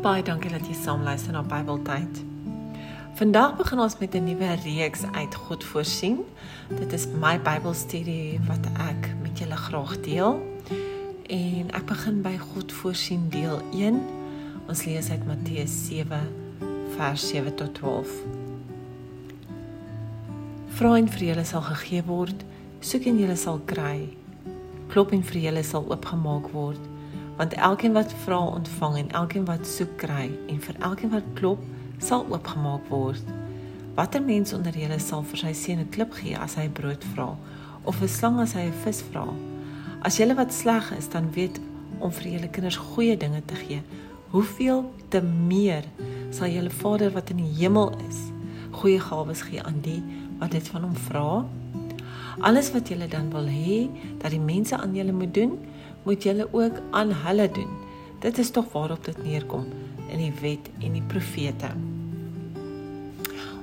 Baie dankie dat jy saam luister na Bybeltyd. Vandag begin ons met 'n nuwe reeks uit God voorsien. Dit is my Bybelstudie wat ek met julle graag deel. En ek begin by God voorsien deel 1. Ons lees uit Matteus 7 vers 7 tot 12. Vra en vir julle sal gegee word, soek en julle sal kry. Klop en vir julle sal oopgemaak word want elkeen wat vra ontvang en elkeen wat soek kry en vir elkeen wat klop sal oopgemaak word. Watter mens onder julle sal vir sy seun 'n klip gee as hy brood vra of 'n slang as hy 'n vis vra? As julle wat sleg is, dan weet om vir julle kinders goeie dinge te gee, hoeveel te meer sal julle Vader wat in die hemel is, goeie gawes gee aan die wat dit van hom vra? Alles wat julle dan wil hê dat die mense aan julle moet doen, moet julle ook aan hulle doen. Dit is tog waarop dit neerkom in die wet en die profete.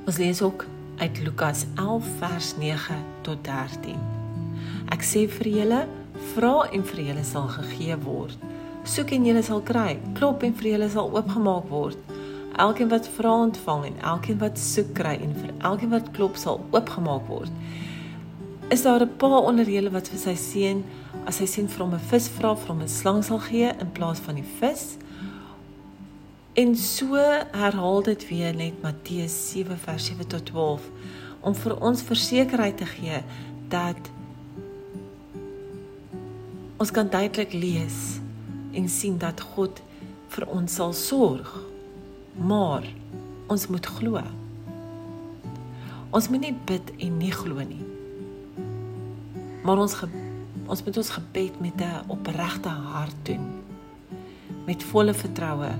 Ons lees ook uit Lukas 11 vers 9 tot 13. Ek sê vir julle, vra en vir julle sal gegee word. Soek en julle sal kry. Klop en vir julle sal oopgemaak word. Elkeen wat vra ontvang en elkeen wat soek kry en vir elkeen wat klop sal oopgemaak word. Is daar 'n pa onder julle wat vir sy seun as hy sien hom 'n vis vra, vir hom 'n slang sal gee in plaas van die vis? En so herhaal dit weer net Matteus 7 vers 7 tot 12 om vir ons versekerheid te gee dat ons kan duidelik lees en sien dat God vir ons sal sorg. Maar ons moet glo. Ons moet nie bid en nie glo nie maar ons ons moet ons gebed met 'n opregte hart doen. Met volle vertroue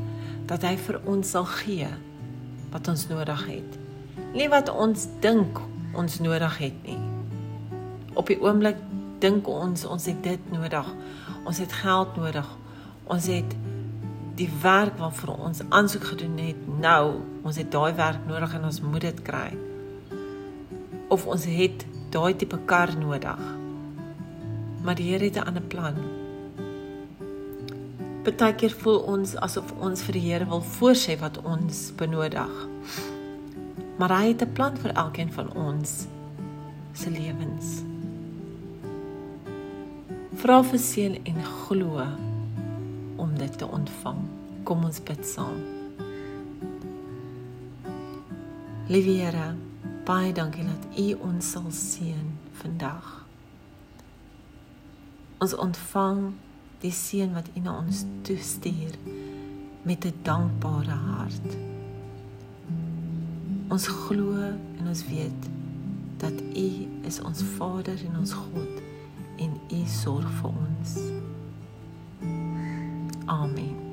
dat hy vir ons sal gee wat ons nodig het. Nie wat ons dink ons nodig het nie. Op die oomblik dink ons ons het dit nodig. Ons het geld nodig. Ons het die werk waarvoor ons aansoek gedoen het nou ons het daai werk nodig en ons moet dit kry. Of ons het daai tipe kar nodig maar die Here het 'n ander plan. Partykeer voel ons asof ons vir die Here wil voorsê wat ons benodig. Maar hy het 'n plan vir elkeen van ons se lewens. Vra vir seën en glo om dit te ontvang. Kom ons bid saam. Liewe Here, baie dankie dat U ons sal seën vandag. Ons ontvang die seën wat U na ons toestuur met 'n dankbare hart. Ons glo en ons weet dat U is ons Vader en ons God en U sorg vir ons. Amen.